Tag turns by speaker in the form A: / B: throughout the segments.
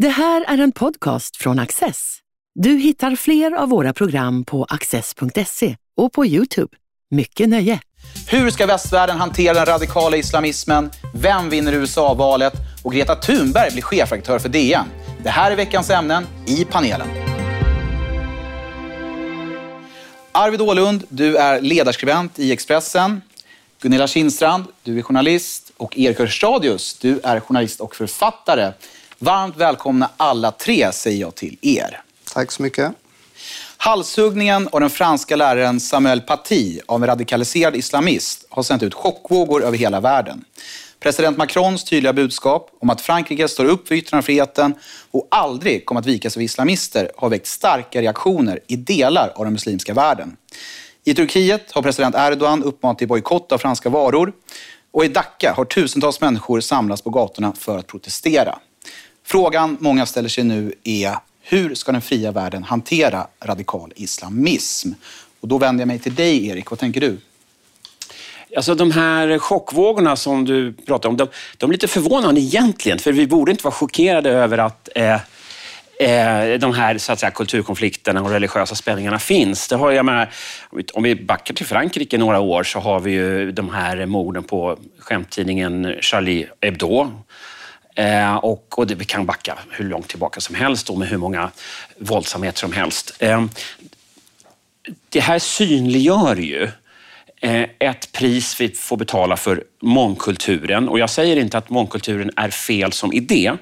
A: Det här är en podcast från Access. Du hittar fler av våra program på access.se och på Youtube. Mycket nöje!
B: Hur ska västvärlden hantera den radikala islamismen? Vem vinner USA-valet? Och Greta Thunberg blir chefredaktör för DN. Det här är veckans ämnen i panelen. Arvid Ålund, du är ledarskribent i Expressen. Gunilla Kindstrand, du är journalist. Och Erik Hörstadius, du är journalist och författare. Varmt välkomna alla tre, säger jag till er.
C: Tack så mycket.
B: Halshuggningen av den franska läraren Samuel Paty av en radikaliserad islamist har sänt ut chockvågor över hela världen. President Macrons tydliga budskap om att Frankrike står upp för yttrandefriheten och aldrig kommer att vika sig för islamister har väckt starka reaktioner i delar av den muslimska världen. I Turkiet har president Erdogan uppmanat till bojkott av franska varor och i Dhaka har tusentals människor samlats på gatorna för att protestera. Frågan många ställer sig nu är hur ska den fria världen hantera radikal islamism? Och då vänder jag mig till dig, Erik. Vad tänker du?
D: Alltså de här chockvågorna som du pratar om, de, de är lite förvånande egentligen, för vi borde inte vara chockerade över att eh, eh, de här så att säga, kulturkonflikterna och religiösa spänningarna finns. Det har, jag menar, om vi backar till Frankrike några år så har vi ju de här morden på skämttidningen Charlie Hebdo. Eh, och, och det, vi kan backa hur långt tillbaka som helst och med hur många våldsamheter som helst. Eh, det här synliggör ju eh, ett pris vi får betala för mångkulturen. Och jag säger inte att mångkulturen är fel som idé.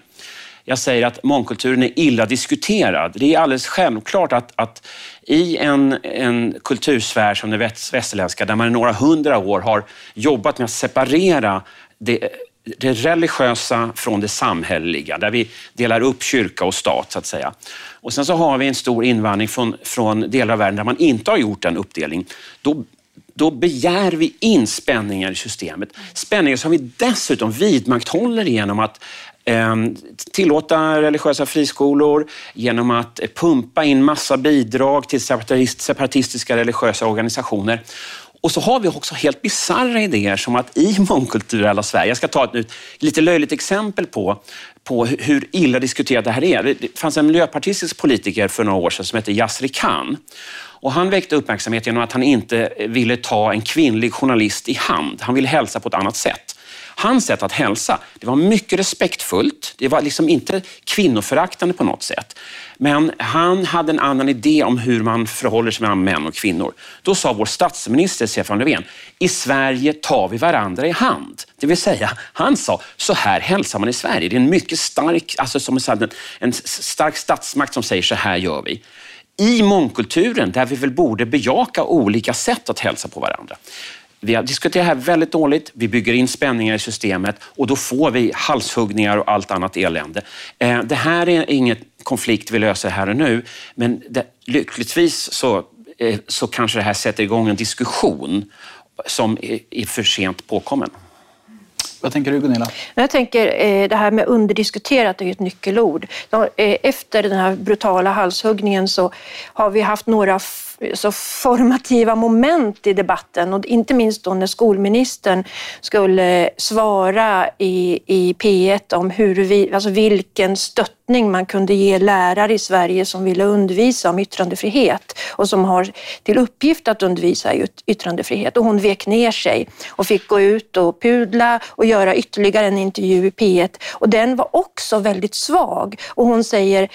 D: Jag säger att mångkulturen är illa diskuterad. Det är alldeles självklart att, att i en, en kultursfär som den västerländska, där man i några hundra år har jobbat med att separera det, det religiösa från det samhälleliga, där vi delar upp kyrka och stat så att säga. Och sen så har vi en stor invandring från, från delar av världen där man inte har gjort den uppdelning. Då, då begär vi in spänningar i systemet. Spänningar som vi dessutom vidmakthåller genom att ehm, tillåta religiösa friskolor, genom att pumpa in massa bidrag till separatistiska religiösa organisationer. Och så har vi också helt bisarra idéer som att i mångkulturella Sverige, jag ska ta ett lite löjligt exempel på, på hur illa diskuterat det här är. Det fanns en miljöpartistisk politiker för några år sedan som hette Yasri Khan. Och han väckte uppmärksamhet genom att han inte ville ta en kvinnlig journalist i hand. Han ville hälsa på ett annat sätt. Hans sätt att hälsa, det var mycket respektfullt. Det var liksom inte kvinnoföraktande på något sätt. Men han hade en annan idé om hur man förhåller sig mellan män och kvinnor. Då sa vår statsminister Stefan Löfven, i Sverige tar vi varandra i hand. Det vill säga, han sa, så här hälsar man i Sverige. Det är en mycket stark, alltså som en, en stark statsmakt som säger, så här gör vi i mångkulturen där vi väl borde bejaka olika sätt att hälsa på varandra. Vi har diskuterat det här väldigt dåligt. Vi bygger in spänningar i systemet och då får vi halshuggningar och allt annat elände. Eh, det här är ingen konflikt vi löser här och nu, men det, lyckligtvis så, eh, så kanske det här sätter igång en diskussion som är för sent påkommen.
B: Vad tänker du Gunilla?
E: Jag tänker eh, det här med underdiskuterat är ett nyckelord. Efter den här brutala halshuggningen så har vi haft några så formativa moment i debatten. Och inte minst då när skolministern skulle svara i, i P1 om hur vi, alltså vilken stöttning man kunde ge lärare i Sverige som ville undervisa om yttrandefrihet och som har till uppgift att undervisa i yttrandefrihet. Och hon vek ner sig och fick gå ut och pudla och göra ytterligare en intervju i P1 och den var också väldigt svag. Och hon säger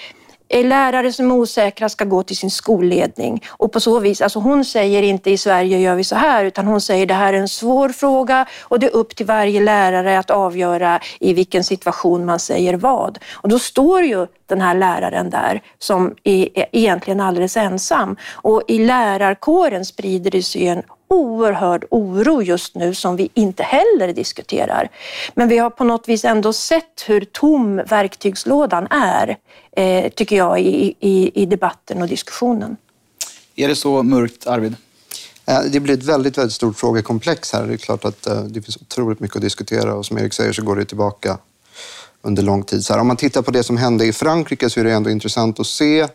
E: lärare som är osäkra ska gå till sin skolledning. Och på så vis, alltså hon säger inte i Sverige gör vi så här, utan hon säger det här är en svår fråga och det är upp till varje lärare att avgöra i vilken situation man säger vad. Och då står ju den här läraren där som är egentligen alldeles ensam. Och i lärarkåren sprider det sig en oerhörd oro just nu som vi inte heller diskuterar. Men vi har på något vis ändå sett hur tom verktygslådan är, eh, tycker jag, i, i, i debatten och diskussionen.
B: Är det så mörkt, Arvid?
C: Eh, det blir ett väldigt, väldigt stort frågekomplex här. Det är klart att eh, det finns otroligt mycket att diskutera och som Erik säger så går det tillbaka under lång tid. Så här, om man tittar på det som hände i Frankrike så är det ändå intressant att se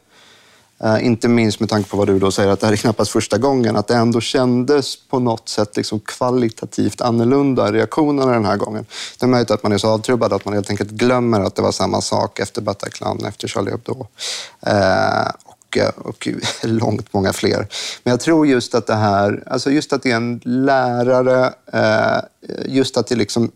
C: Eh, inte minst med tanke på vad du då säger att det här är knappast första gången, att det ändå kändes på något sätt liksom kvalitativt annorlunda reaktionerna den här gången. Det är möjligt att man är så avtrubbad att man helt enkelt glömmer att det var samma sak efter Bataclan, efter Charlie Hebdo. Eh, och, eh, och långt många fler. Men jag tror just att det här, alltså just att det är en lärare, eh, just att det liksom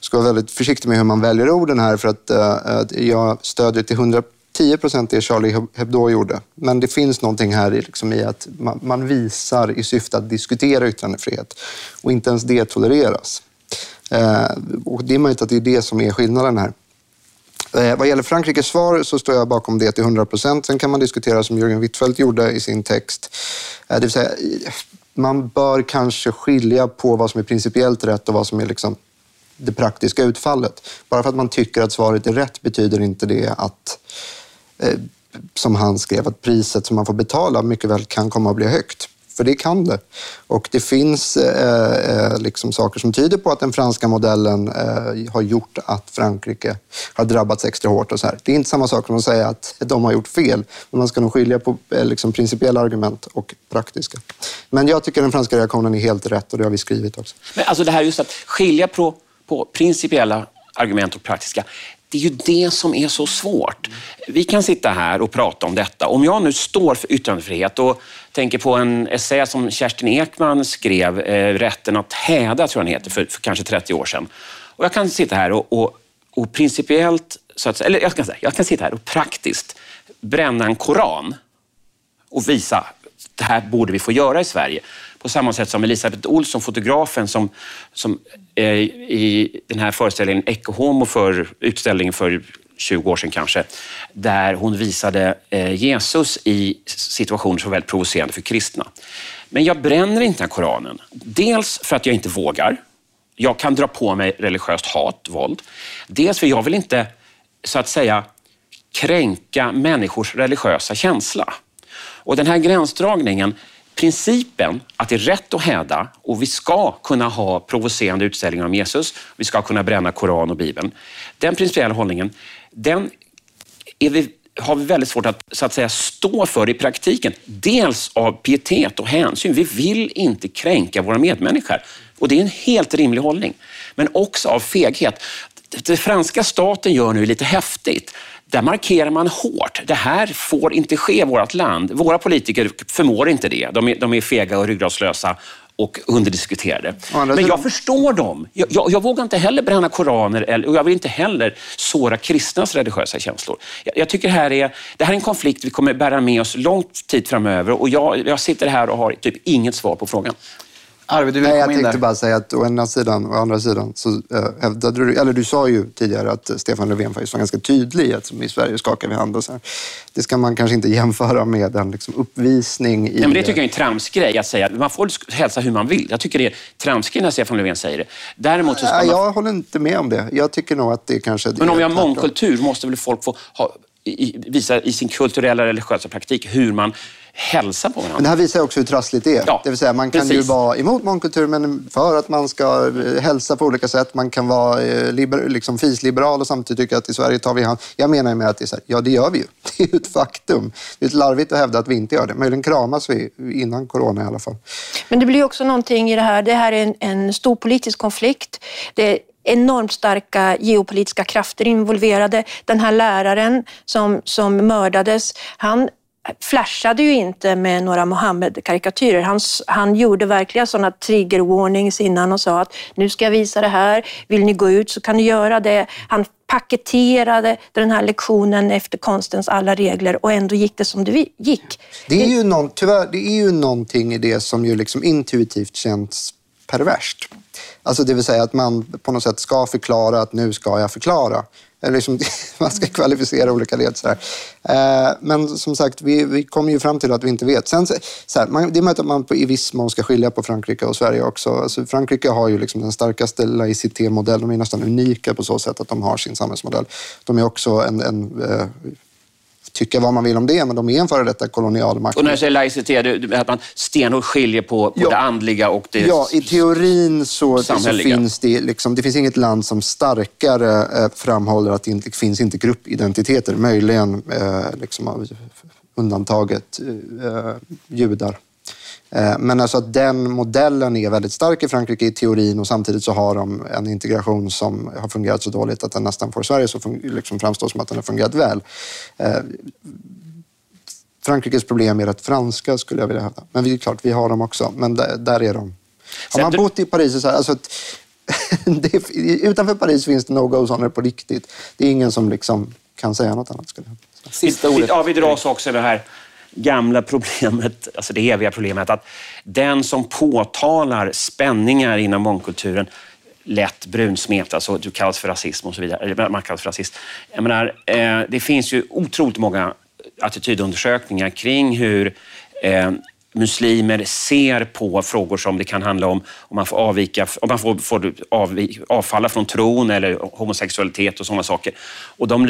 C: ska vara väldigt försiktig med hur man väljer orden här för att uh, jag stödjer till 100 10 procent det Charlie Hebdo gjorde. Men det finns någonting här i, liksom i att man, man, visar i syfte att diskutera yttrandefrihet och inte ens det tolereras. Eh, och det är möjligt att det är det som är skillnaden här. Eh, vad gäller Frankrikes svar så står jag bakom det till 100 procent. Sen kan man diskutera som Jürgen Wittfeldt gjorde i sin text. Eh, det vill säga, man bör kanske skilja på vad som är principiellt rätt och vad som är liksom det praktiska utfallet. Bara för att man tycker att svaret är rätt betyder inte det att Eh, Eh, som han skrev, att priset som man får betala mycket väl kan komma att bli högt. För det kan det. Och det finns eh, eh, liksom saker som tyder på att den franska modellen eh, har gjort att Frankrike har drabbats extra hårt. Och så här. Det är inte samma sak som att säga att de har gjort fel, men man ska nog skilja på eh, liksom, principiella argument och praktiska. Men jag tycker den franska reaktionen är helt rätt och det har vi skrivit också.
D: Men alltså det här just att skilja på, på principiella argument och praktiska. Det är ju det som är så svårt. Vi kan sitta här och prata om detta. Om jag nu står för yttrandefrihet och tänker på en essä som Kerstin Ekman skrev, eh, Rätten att häda, tror jag den heter, för, för, kanske 30 år sedan. Och jag kan sitta här och, och, och principiellt, så att, eller jag kan, säga, jag kan sitta här och praktiskt bränna en koran och visa det här borde vi få göra i Sverige. På samma sätt som Elisabeth Olsson, fotografen som, som eh, i den här föreställningen Ecce Homo för utställningen för 20 år sedan kanske, där hon visade eh, Jesus i situationer som var väldigt provocerande för kristna. Men jag bränner inte den Koranen. Dels för att jag inte vågar. Jag kan dra på mig religiöst hat, våld. Dels för jag vill inte, så att säga, kränka människors religiösa känsla. Och den här gränsdragningen principen att det är rätt att häda och vi ska kunna ha provocerande utställningar om Jesus, vi ska kunna bränna Koran och Bibeln. Den principiella hållningen, den vi, har vi väldigt svårt att, så att säga, stå för i praktiken. Dels av pietet och hänsyn. Vi vill inte kränka våra medmänniskor och det är en helt rimlig hållning. Men också av feghet. Det franska staten gör nu lite häftigt. Där markerar man hårt. Det här får inte ske i vårt land. Våra politiker förmår inte det. De är, de är fega och ryggradslösa och underdiskuterade. Men jag förstår dem. Jag, jag, jag, vågar inte heller bränna koraner och jag vill inte heller såra kristnas religiösa känslor. Jag, jag, tycker det här, är, det här är en konflikt vi kommer bära med oss långt tid framöver och jag sitter här och har typ inget svar på frågan.
C: Arvid, du vill Nej, komma jag tänkte bara säga att å ena sidan och å andra sidan så äh, hävdade du, eller du sa ju tidigare att Stefan Löfven faktiskt var ganska tydlig att som i Sverige skakar vi hand och så här. Det ska man kanske inte jämföra med en liksom, uppvisning i...
D: Nej, men det tycker jag är en tramsgrej att säga. Man får hälsa hur man vill. Jag tycker det är tramsgrej när Stefan Löfven säger det. Däremot så ska
C: man... Jag håller inte med om det. Jag tycker nog att det kanske...
D: Men om vi har mångkultur måste väl folk få ha, visa i sin kulturella religiösa praktik hur man hälsa på varandra.
C: Men det här visar också hur trassligt det är. Ja, det vill säga, man kan precis. ju vara emot mångkultur men för att man ska eh, hälsa på olika sätt. Man kan vara eh, liber, liksom fisliberal och samtidigt tycka att i Sverige tar vi hand. Jag menar med att det är så här, ja det gör vi ju. Det är ju ett faktum. Det är larvigt att hävda att vi inte gör det. Möjligen kramas vi innan corona i alla fall.
E: Men det blir också någonting i det här. Det här är en, en stor politisk konflikt. Det enormt starka geopolitiska krafter involverade. Den här läraren som, som mördades, han flashade ju inte med några Mohammed-karikatyrer. Han, han gjorde verkligen sådana trigger warnings innan och sa att nu ska jag visa det här. Vill ni gå ut så kan ni göra det. Han paketerade den här lektionen efter konstens alla regler och ändå gick det som det gick.
C: Det är ju, någon, tyvärr, det är ju någonting i det som ju liksom intuitivt känns perverst. Alltså det vill säga att man på något sätt ska förklara att nu ska jag förklara. Liksom, man ska kvalificera olika led. Så eh, men som sagt, vi, vi kommer ju fram till att vi inte vet. Sen, så här, man, det är möjligt att man på, i viss mån ska skilja på Frankrike och Sverige också. Alltså, Frankrike har ju liksom den starkaste laicité-modellen. De är nästan unika på så sätt att de har sin samhällsmodell. De är också en, en eh, tycka vad man vill om det, men de är en före detta kolonialmakt.
D: Och när du säger laicitet, att man stenhårt skiljer på, på ja. det andliga och det
C: Ja, i teorin så, så finns det, liksom, det finns inget land som starkare eh, framhåller att det inte finns inte gruppidentiteter. Möjligen eh, liksom, undantaget eh, judar. Eh, men alltså att den modellen är väldigt stark i Frankrike i teorin och samtidigt så har de en integration som har fungerat så dåligt att den nästan får Sverige att liksom framstå som att den har fungerat väl. Eh, Frankrikes problem är rätt franska skulle jag vilja hävda. Men det är klart, vi har dem också. Men där, där är de. Har man bott i Paris, så här, alltså, det, utanför Paris finns det no-go-zoner på riktigt. Det är ingen som liksom kan säga något annat. Skulle
D: jag. Sista ordet. Ja, vi dras också det här gamla problemet, alltså det eviga problemet att den som påtalar spänningar inom mångkulturen lätt brunsmet, alltså du kallas för rasism och så vidare. Eller man kallas för rasist. Jag menar, eh, det finns ju otroligt många attitydundersökningar kring hur eh, muslimer ser på frågor som det kan handla om om man får, avvika, om man får, får avvika, avfalla från tron eller homosexualitet och sådana saker. Och de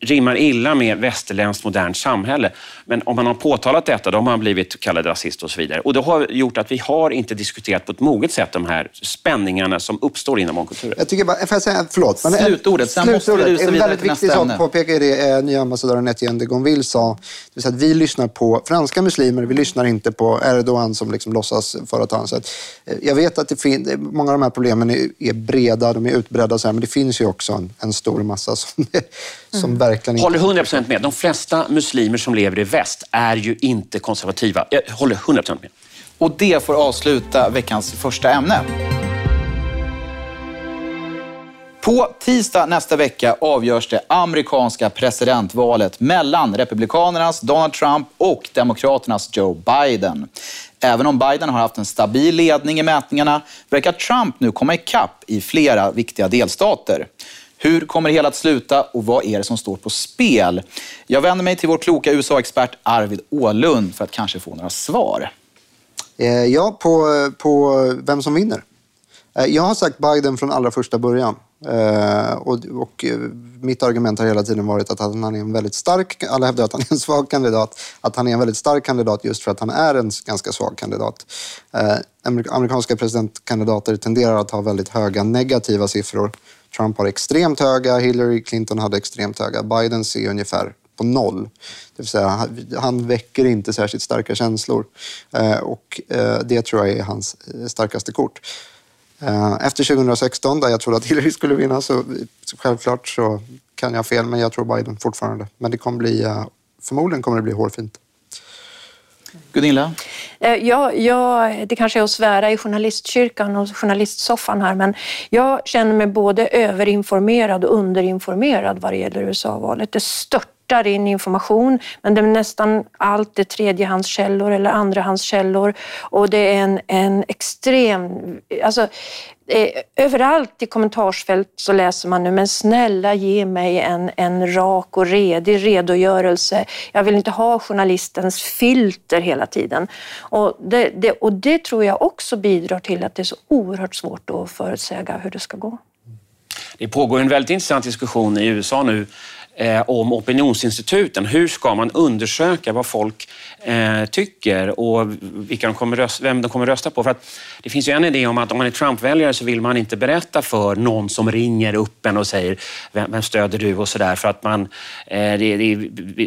D: rimmar illa med västerländskt modernt samhälle. Men om man har påtalat detta, då har man blivit kallad rasist och så vidare. Och det har gjort att vi har inte diskuterat på ett moget sätt de här spänningarna som uppstår inom mångkulturen.
C: Jag tycker bara, får jag säga, förlåt.
B: Men slutordet, sen
C: slutordet. måste vi rusa vidare. En väldigt viktig sak påpekar det eh, nya ambassadören Etienne de Gonville sa. Det att vi lyssnar på franska muslimer, vi lyssnar inte inte på Erdogan som liksom låtsas föra ett annat sätt. Jag vet att det finns, många av de här problemen är, är breda, de är utbredda, så här, men det finns ju också en, en stor massa som, som mm. verkligen
D: inte... Håller 100 procent med. De flesta muslimer som lever i väst är ju inte konservativa. Jag håller 100 procent med.
B: Och det får avsluta veckans första ämne. På tisdag nästa vecka avgörs det amerikanska presidentvalet mellan Republikanernas Donald Trump och Demokraternas Joe Biden. Även om Biden har haft en stabil ledning i mätningarna verkar Trump nu komma ikapp i flera viktiga delstater. Hur kommer det hela att sluta och vad är det som står på spel? Jag vänder mig till vår kloka USA-expert Arvid Ålund för att kanske få några svar.
C: Eh, ja, på, eh, på vem som vinner. Eh, jag har sagt Biden från allra första början. Uh, och, och, eh, mitt argument har hela tiden varit att han är en väldigt stark, alla hävdar att han är en svag kandidat, att han är en väldigt stark kandidat just för att han är en ganska svag kandidat. Uh, amerikanska presidentkandidater tenderar att ha väldigt höga negativa siffror. Trump har extremt höga, Hillary Clinton hade extremt höga, Biden ser ungefär på noll. Det vill säga, han väcker inte särskilt starka känslor. Och det tror jag är hans starkaste kort. Eh, efter 2016, där jag trodde att Hillary skulle vinna, så självklart så kan jag fel, men jag tror Biden fortfarande. Men det kommer bli, eh, förmodligen kommer det bli hårfint.
B: Gunilla?
E: Eh, ja, ja, det kanske är att svära i journalistkyrkan och journalistsoffan här, men jag känner mig både överinformerad och underinformerad vad det gäller USA-valet. Det stört störtar in information, men det är nästan allt är tredjehandskällor eller andrahandskällor och det är en, en extrem... Alltså, eh, överallt i kommentarsfält så läser man nu, men snälla ge mig en, en rak och redig redogörelse. Jag vill inte ha journalistens filter hela tiden. Och det, det, och det tror jag också bidrar till att det är så oerhört svårt att förutsäga hur det ska gå.
D: Det pågår en väldigt intressant diskussion i USA nu eh, om opinionsinstituten. Hur ska man undersöka vad folk eh, tycker och vilka de kommer rösta, vem de kommer rösta på? För att det finns ju en idé om att om man är Trump-väljare så vill man inte berätta för någon som ringer upp en och säger vem, vem stöder du och sådär för att man, eh, det, det,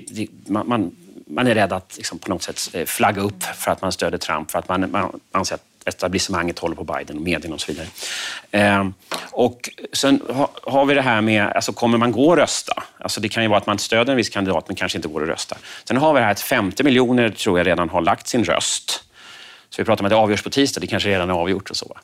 D: det, man, man är rädd att liksom, på något sätt eh, flagga upp för att man stöder Trump, för att man, man anser att etablissemanget håller på Biden och medierna och så vidare. Eh, och sen ha, har vi det här med, alltså kommer man gå och rösta? Alltså det kan ju vara att man stöder en viss kandidat men kanske inte går och rösta. Sen har vi det här att 50 miljoner tror jag redan har lagt sin röst. Så vi pratar om att det avgörs på tisdag, det kanske redan är avgjort och så.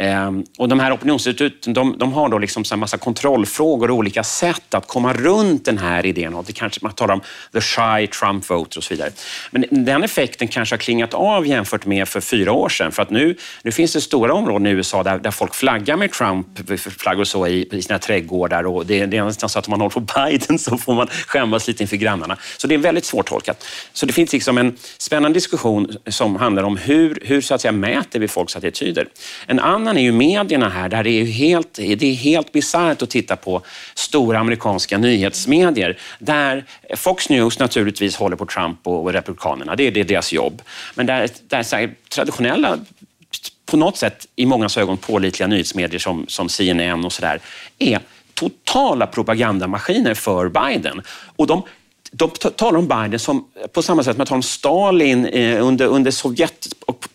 D: Ehm, och de här opinionsinstituten de, de har då liksom en massa kontrollfrågor och olika sätt att komma runt den här idén. Och det kanske, man talar om the shy Trump voter och så vidare. Men den effekten kanske har klingat av jämfört med för fyra år sedan. För att nu, nu finns det stora områden i USA där, där folk flaggar med Trump-flaggor så i, i sina trädgårdar. Och det, det är nästan så att om man håller på Biden så får man skämmas lite inför grannarna. Så det är väldigt svårtolkat. Så det finns liksom en spännande diskussion som handlar om hur, hur så att säga, mäter vi folks attityder. En annan annan är ju medierna här, där det är helt, det är helt bisarrt att titta på stora amerikanska nyhetsmedier, där Fox News naturligtvis håller på Trump och Republikanerna, det är, det är deras jobb. Men där, där så här, traditionella på något sätt i många ögon pålitliga nyhetsmedier som, som CNN och sådär är totala propagandamaskiner för Biden. Och de de talar om Biden som, på samma sätt som man talar om Stalin eh, under, under, Sovjet,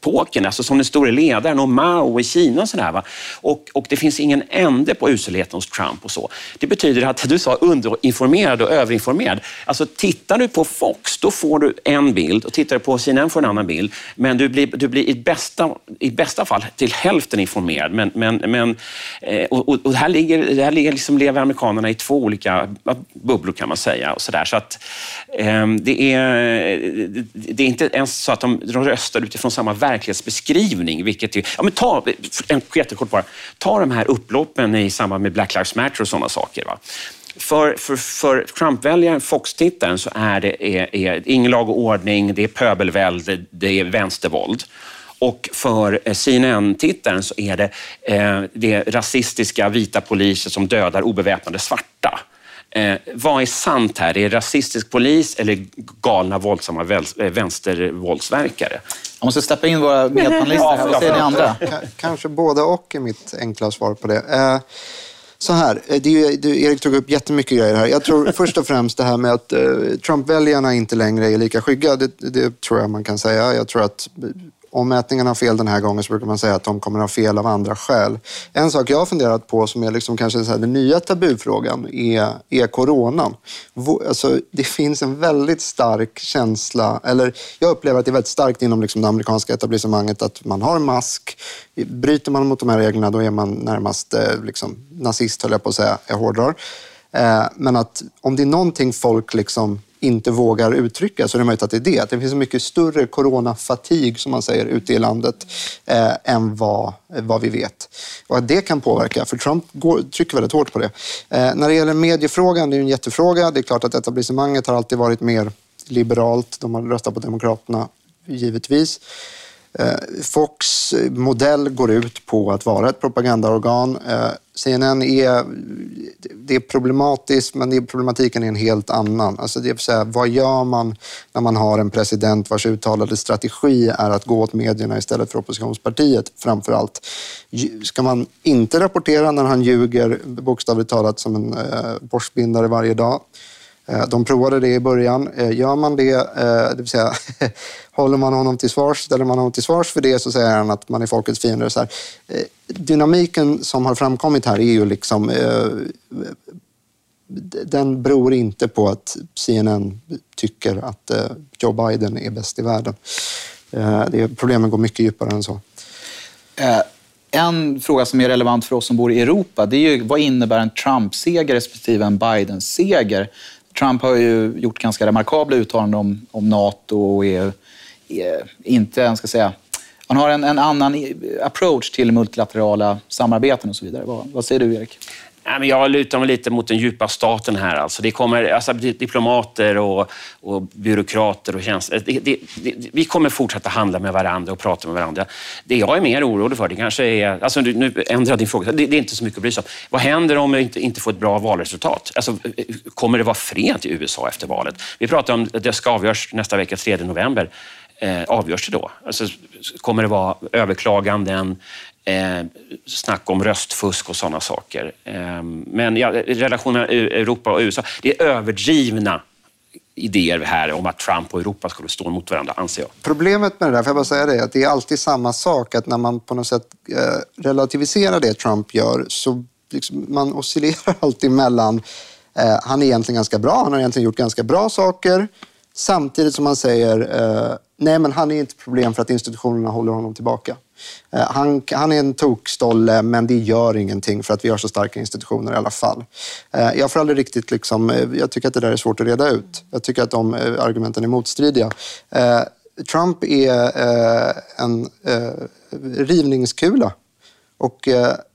D: Sovjetepoken, alltså som den store ledaren, och Mao i Kina. Och, sådär, va? Och, och det finns ingen ände på uselheten hos Trump och så. Det betyder att du sa underinformerad och överinformerad. Alltså tittar du på Fox, då får du en bild och tittar du på CNN får du en annan bild. Men du blir, du blir i, bästa, i bästa fall till hälften informerad. Men, men, men, eh, och, och här, ligger, här ligger liksom lever amerikanerna i två olika bubblor kan man säga. Och så där. Så att, eh, det är, det är inte ens så att de, de röstar utifrån samma verklighetsbeskrivning. Vilket ju, ja, men ta, en jättekort bara. Ta de här upploppen i samband med Black Lives Matter och sådana saker. Va? För, för, för Trump-väljaren, Fox-tittaren, så är det är, är ingen lag och ordning, det är pöbelvälde, det är vänstervåld. Och för eh, CNN-tittaren så är det, eh, det är rasistiska vita poliser som dödar obeväpnade svarta. Eh, vad är sant här? Är det rasistisk polis eller galna våldsamma eh, vänstervåldsverkare?
B: Jag måste släppa in våra medpanelister här. Vad säger ni andra?
C: Kanske både och är mitt enkla svar på det. Eh, så här, eh, det, det, Erik tog upp jättemycket grejer här. Jag tror först och främst det här med att eh, Trump-väljarna inte längre är lika skygga. Det, det, tror jag man kan säga. Jag tror att om mätningarna har fel den här gången så brukar man säga att de kommer att ha fel av andra skäl. En sak jag har funderat på som är liksom kanske så den nya tabufrågan är, är coronan. Alltså, det finns en väldigt stark känsla, eller jag upplever att det är väldigt starkt inom liksom det amerikanska etablissemanget att man har mask. Bryter man mot de här reglerna då är man närmast eh, liksom, nazist, höll jag på att säga. Jag hårdrar. Eh, men att om det är någonting folk liksom inte vågar uttrycka så är det möjligt att det är det. Att det finns en mycket större coronafatig, som man säger, ute i landet eh, än vad, vad vi vet. Och att det kan påverka, för Trump går, trycker väldigt hårt på det. Eh, när det gäller mediefrågan, det är en jättefråga. Det är klart att etablissemanget har alltid varit mer liberalt. De har röstat på Demokraterna, givetvis. Eh, Fox modell går ut på att vara ett propagandaorgan. Eh, CNN är, det är problematiskt, men problematiken är en helt annan. Alltså det vill säga, vad gör man när man har en president vars uttalade strategi är att gå åt medierna istället för oppositionspartiet framför allt? Ska man inte rapportera när han ljuger bokstavligt talat som en eh, borstbindare varje dag? Eh, de provade det i början. Eh, gör man det, eh, det vill säga håller man honom till svars, ställer man honom till svars för det så säger han att man är folkets fiende. Så här. Dynamiken som har framkommit här är ju liksom den beror inte på att CNN tycker att Joe Biden är bäst i världen. Det, problemen går mycket djupare än så.
B: En fråga som är relevant för oss som bor i Europa, det är ju vad innebär en Trump-seger respektive en Biden-seger? Trump har ju gjort ganska remarkabla uttalanden om, om NATO och EU. inte, ska säga, han har en, en, annan approach till multilaterala samarbeten och så vidare. Vad, vad säger du, Erik?
D: Nej, men jag lutar mig lite mot den djupa staten här. Alltså, det kommer alltså, diplomater och, och byråkrater och tjänstemän. Vi kommer fortsätta handla med varandra och prata med varandra. Det jag är mer orolig för, det kanske är... Alltså, nu ändrar din fråga. Det, det, är inte så mycket att bry sig om. Vad händer om vi inte, inte får ett bra valresultat? Alltså, kommer det vara fred i USA efter valet? Vi pratar om att det ska avgöras nästa vecka, 3 november. Eh, avgörs det då? Alltså, kommer det vara överklaganden? Eh, snack om röstfusk och sådana saker. Eh, men ja, relationen Europa och USA, det är överdrivna idéer här om att Trump och Europa skulle stå mot varandra, anser jag.
C: Problemet med det där, får jag bara säga det, att det är alltid samma sak, att när man på något sätt eh, relativiserar det Trump gör, så liksom, man oscillerar alltid mellan eh, han är egentligen ganska bra, han har egentligen gjort ganska bra saker, samtidigt som man säger eh, nej men han är inte ett problem för att institutionerna håller honom tillbaka. Eh, han, han, är en tokstolle, men det gör ingenting för att vi har så starka institutioner i alla fall. Eh, jag får aldrig riktigt liksom, eh, jag tycker att det där är svårt att reda ut. Jag tycker att de argumenten är motstridiga. Trump är en rivningskula och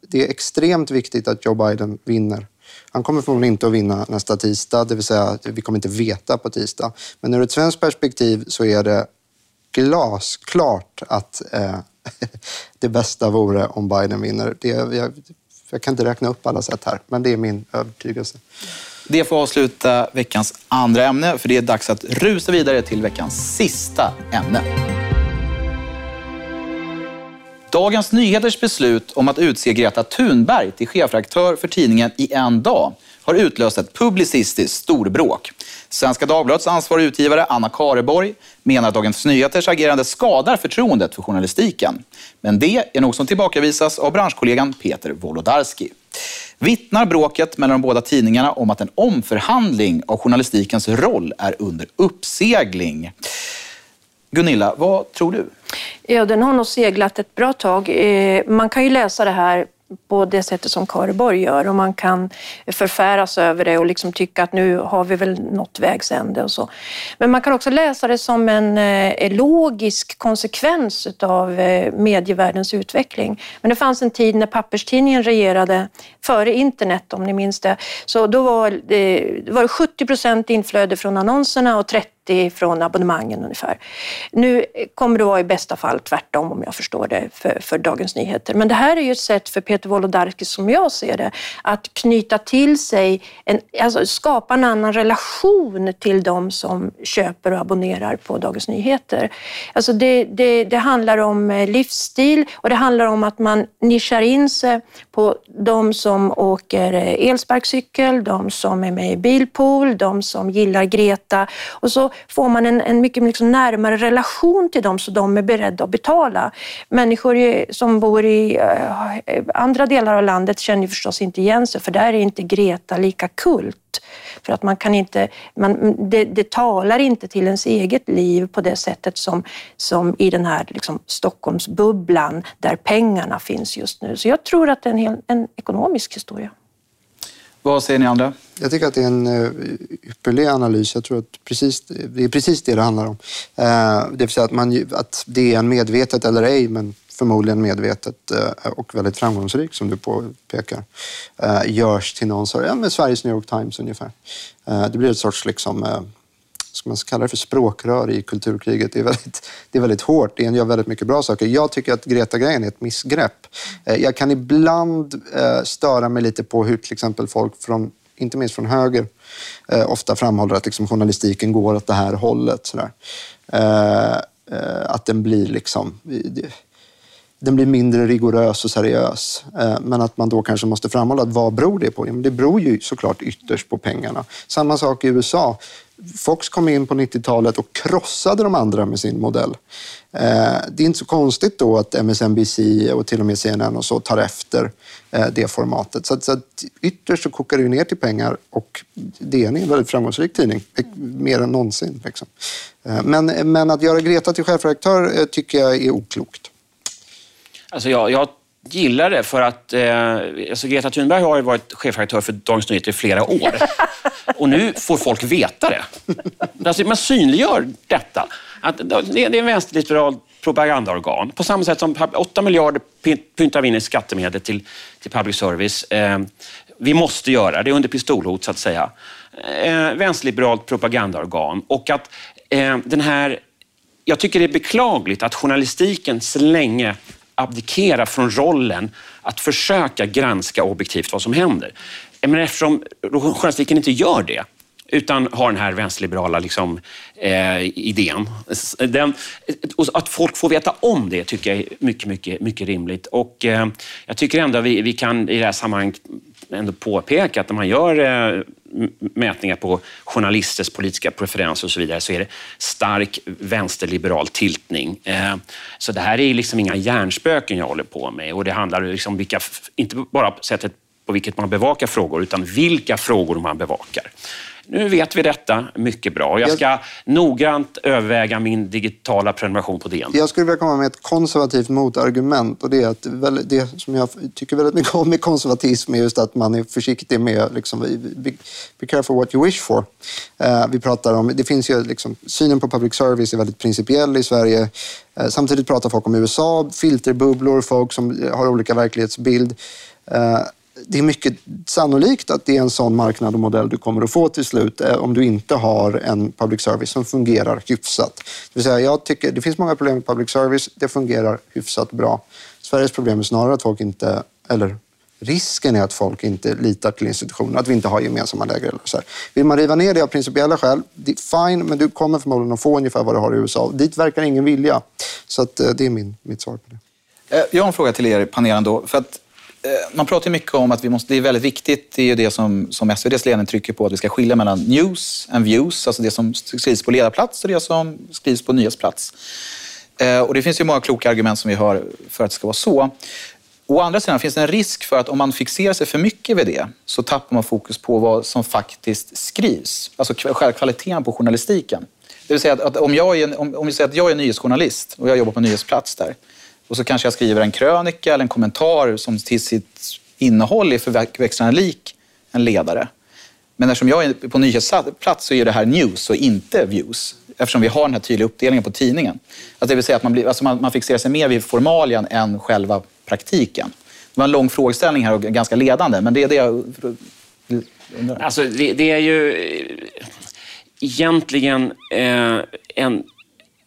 C: det är extremt viktigt att Joe Biden vinner. Han kommer förmodligen inte att vinna nästa tisdag, det vill säga vi kommer inte veta på tisdag. Men ur ett svenskt perspektiv så är det glasklart att eh, det bästa vore om Biden vinner. Det, jag, jag kan inte räkna upp alla sätt här, men det är min övertygelse.
B: Det får avsluta veckans andra ämne, för det är dags att rusa vidare till veckans sista ämne. Dagens Nyheters beslut om att utse Greta Thunberg till chefredaktör för tidningen i en dag har utlöst ett publicistiskt storbråk. Svenska Dagbladets ansvarig utgivare Anna Kareborg menar att Dagens Nyheters agerande skadar förtroendet för journalistiken. Men det är något som tillbakavisas av branschkollegan Peter Wolodarski. Vittnar bråket mellan de båda tidningarna om att en omförhandling av journalistikens roll är under uppsegling. Gunilla, vad tror du?
E: Ja, den har nog seglat ett bra tag. Eh, man kan ju läsa det här på det sättet som Kareborg gör och man kan förfäras över det och liksom tycka att nu har vi väl nått vägs ände och så. Men man kan också läsa det som en eh, logisk konsekvens av eh, medievärldens utveckling. Men det fanns en tid när papperstidningen regerade före internet om ni minns det. Så då var eh, var det 70 procent inflöde från annonserna och 30 från abonnemangen ungefär. Nu kommer det vara i bästa fall tvärtom om jag förstår det för, för Dagens Nyheter. Men det här är ju ett sätt för Peter Wolodarski, som jag ser det, att knyta till sig, en, alltså skapa en annan relation till de som köper och abonnerar på Dagens Nyheter. Alltså det, det, det handlar om eh, livsstil och det handlar om att man nischar in sig på de som åker eh, elsparkcykel, de som är med i bilpool, de som gillar Greta och så får man en, en mycket liksom närmare relation till dem så de är beredda att betala. Människor som bor i eh, andra delar av landet känner förstås inte igen sig för där är inte Greta lika kult. För att man kan inte, man, det, det talar inte till ens eget liv på det sättet som, som i den här liksom Stockholmsbubblan där pengarna finns just nu. Så jag tror att det är en, hel, en ekonomisk historia.
B: Vad säger ni andra?
C: Jag tycker att det är en eh, ypperlig analys. Jag tror att precis, det är precis det det handlar om. Eh, det vill säga att, man, att det är en medvetet eller ej, men förmodligen medvetet eh, och väldigt framgångsrik, som du påpekar, görs till någon sorts, ja, med Sveriges New York Times ungefär. det blir ett sorts liksom, ska man kalla det för språkrör i kulturkriget. Det är, väldigt, det är väldigt hårt. Det gör väldigt mycket bra saker. Jag tycker att Greta-grejen är ett missgrepp. Eh, jag kan ibland eh, störa mig lite på hur till exempel folk från inte minst från höger, eh, ofta framhåller att liksom, journalistiken går åt det här hållet. Sådär. Eh, att den blir liksom den blir mindre rigorös och seriös. Eh, men att man då kanske måste framhålla att vad beror det på? det beror ju såklart ytterst på pengarna. Samma sak i USA. Fox kom in på 90-talet och krossade de andra med sin modell. Eh, det är inte så konstigt då att MSNBC och till och med CNN och så tar efter eh, det formatet. Så, att, ytterst så kokar det ner till pengar och DN är en väldigt framgångsrik tidning, mer än någonsin. Liksom. Men, men att göra Greta till chefredaktör tycker jag är oklokt.
D: Alltså jag, jag gillar det för att eh, alltså Greta Thunberg har ju varit chefredaktör för Dagens Nyheter i flera år. Och nu får folk veta det. Alltså man synliggör detta. Att det är en vänsterliberal propagandaorgan. På samma sätt som 8 miljarder pyntar vi in i skattemedel till, till public service. Eh, vi måste göra det under pistolhot så att säga. Eh, vänsterliberalt propagandaorgan. Och att eh, den här... Jag tycker det är beklagligt att journalistiken så länge abdikera från rollen att försöka granska objektivt vad som händer. Men eftersom journalistiken inte gör det, utan har den här vänsterliberala liksom, eh, idén. Den, att folk får veta om det tycker jag är mycket, mycket, mycket rimligt. Och eh, jag tycker ändå vi, vi kan i det här sammanhanget ändå påpeka att när man gör eh, mätningar på journalisters politiska preferenser och så vidare så är det stark vänsterliberal tiltning. Eh, så det här är liksom inga hjärnspöken jag håller på med och det handlar liksom vilka, inte bara sättet på vilket man bevakar frågor utan vilka frågor man bevakar. Nu vet vi detta mycket bra. Jag ska jag... noggrant överväga min digitala prenumeration på DN.
C: Jag skulle vilja komma med ett konservativt motargument och det är att det som jag tycker väldigt mycket om med konservatism är just att man är försiktig med liksom, be, be careful what you wish for. Uh, vi pratar om, det finns ju liksom, synen på public service är väldigt principiell i Sverige. Uh, samtidigt pratar folk om USA, filterbubblor, folk som har olika verklighetsbild. Uh, det är mycket sannolikt att det är en sån marknad och modell du kommer att få till slut eh, om du inte har en public service som fungerar hyfsat. Det, vill säga, jag tycker, det finns många problem med public service, det fungerar hyfsat bra. Sveriges problem är snarare att folk inte, eller risken är att folk inte litar till institutioner, att vi inte har gemensamma läger. Eller så här. Vill man riva ner det av principiella skäl, fine, men du kommer förmodligen att få ungefär vad du har i USA. Dit verkar ingen vilja. Så att, eh, det är min, mitt svar på det.
B: Eh, jag har en fråga till er i panelen. Då, för att Eh, man pratar mycket om att vi måste, det är väldigt viktigt, det är ju det som, som SVDs ledning trycker på, att vi ska skilja mellan news and views, alltså det som skrivs på ledarplats och det som skrivs på nyhetsplats. Eh, och det finns ju många kloka argument som vi hör för att det ska vara så. Å andra sidan finns det en risk för att om man fixerar sig för mycket vid det så tappar man fokus på vad som faktiskt skrivs. Alltså själva kvaliteten på journalistiken. Det vill säga att, om, jag är, om, om vi säger att jag är nyhetsjournalist och jag jobbar på nyhetsplats där och så kanske jag skriver en krönika eller en kommentar som till sitt innehåll är förväxlande lik en ledare. Men eftersom jag är på nyhetsplats så är det här news och inte views. Eftersom vi har den här tydliga uppdelningen på tidningen. Alltså det vill säga att man, blir, alltså man, man fixerar sig mer vid formalien än själva praktiken. Det var en lång frågeställning här och ganska ledande, men det är det jag
D: undrar. Alltså det, det är ju eh, egentligen eh, en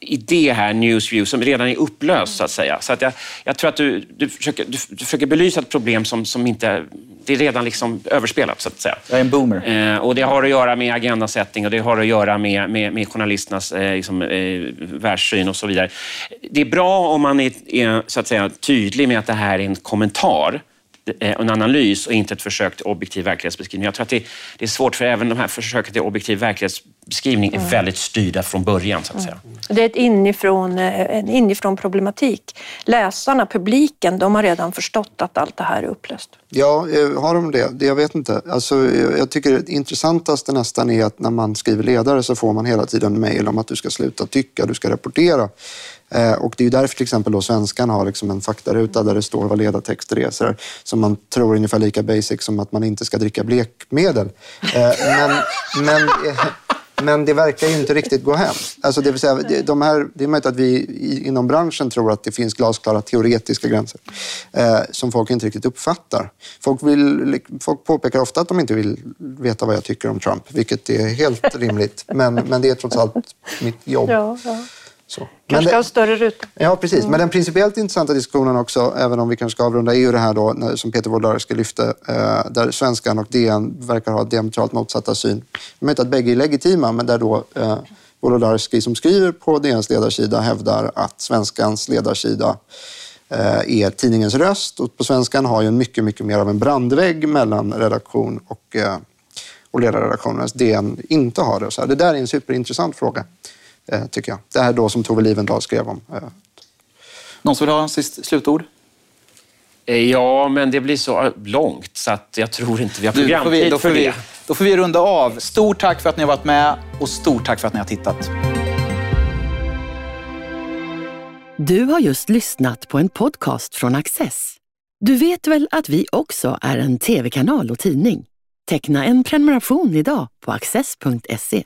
D: idé här, Newsview, som redan är upplöst så att säga. Så att jag, jag tror att du, du, försöker, du, du försöker belysa ett problem som, som inte... Det är redan liksom överspelat så att säga.
B: Jag är en boomer.
D: Eh, och det har att göra med agendasättning och det har att göra med, med, med journalisternas eh, liksom, eh, världssyn och så vidare. Det är bra om man är, är så att säga, tydlig med att det här är en kommentar en analys och inte ett försök till objektiv verklighetsbeskrivning. Jag tror att det, det är svårt för även de här försöken till objektiv verklighetsbeskrivning är mm. väldigt styrda från början. så att säga. Mm.
E: Det är ett inifrån, eh, en inifrån problematik. Läsarna, publiken, de har redan förstått att allt det här är upplöst.
C: Ja, eh, har de det? Jag vet inte. Alltså, jag tycker det intressantaste nästan är att när man skriver ledare så får man hela tiden mejl om att du ska sluta tycka, du ska rapportera. Eh, och det är därför till exempel då svenskan har liksom en faktaruta där det står vad ledartexter är, så som man tror är ungefär lika basic som att man inte ska dricka blekmedel. Eh, men, men, eh, men det verkar ju inte riktigt gå hem. Alltså det, vill säga, de här, det är möjligt att vi inom branschen tror att det finns glasklara teoretiska gränser som folk inte riktigt uppfattar. Folk, vill, folk påpekar ofta att de inte vill veta vad jag tycker om Trump, vilket är helt rimligt. Men, men det är trots allt mitt jobb.
E: Ja, ja.
C: Så.
E: Kanske ska ha större ruta.
C: Ja, precis. Mm. Men den principiellt intressanta diskussionen också, även om vi kanske ska avrunda, är ju det här då, som Peter Wolodarski lyfte, eh, där Svenskan och DN verkar ha diametralt motsatta syn. Jag menar inte att bägge är legitima, men där då eh, Wolodarski som skriver på DNs ledarsida hävdar att Svenskans ledarsida eh, är tidningens röst och på Svenskan har ju en mycket, mycket mer av en brandvägg mellan redaktion och, eh, och ledarredaktionen. DN inte har det. Så det där är en superintressant fråga. Eh, tycker jag. Det här då som Tove Livendal skrev om. Eh.
B: Någon som vill ha en sist slutord?
D: Eh, ja, men det blir så långt så att jag tror inte vi har programtid
B: du, då
D: för
B: vi,
D: det.
B: Då får vi runda av. Stort tack för att ni har varit med och stort tack för att ni har tittat.
A: Du har just lyssnat på en podcast från Access. Du vet väl att vi också är en tv-kanal och tidning? Teckna en prenumeration idag på access.se.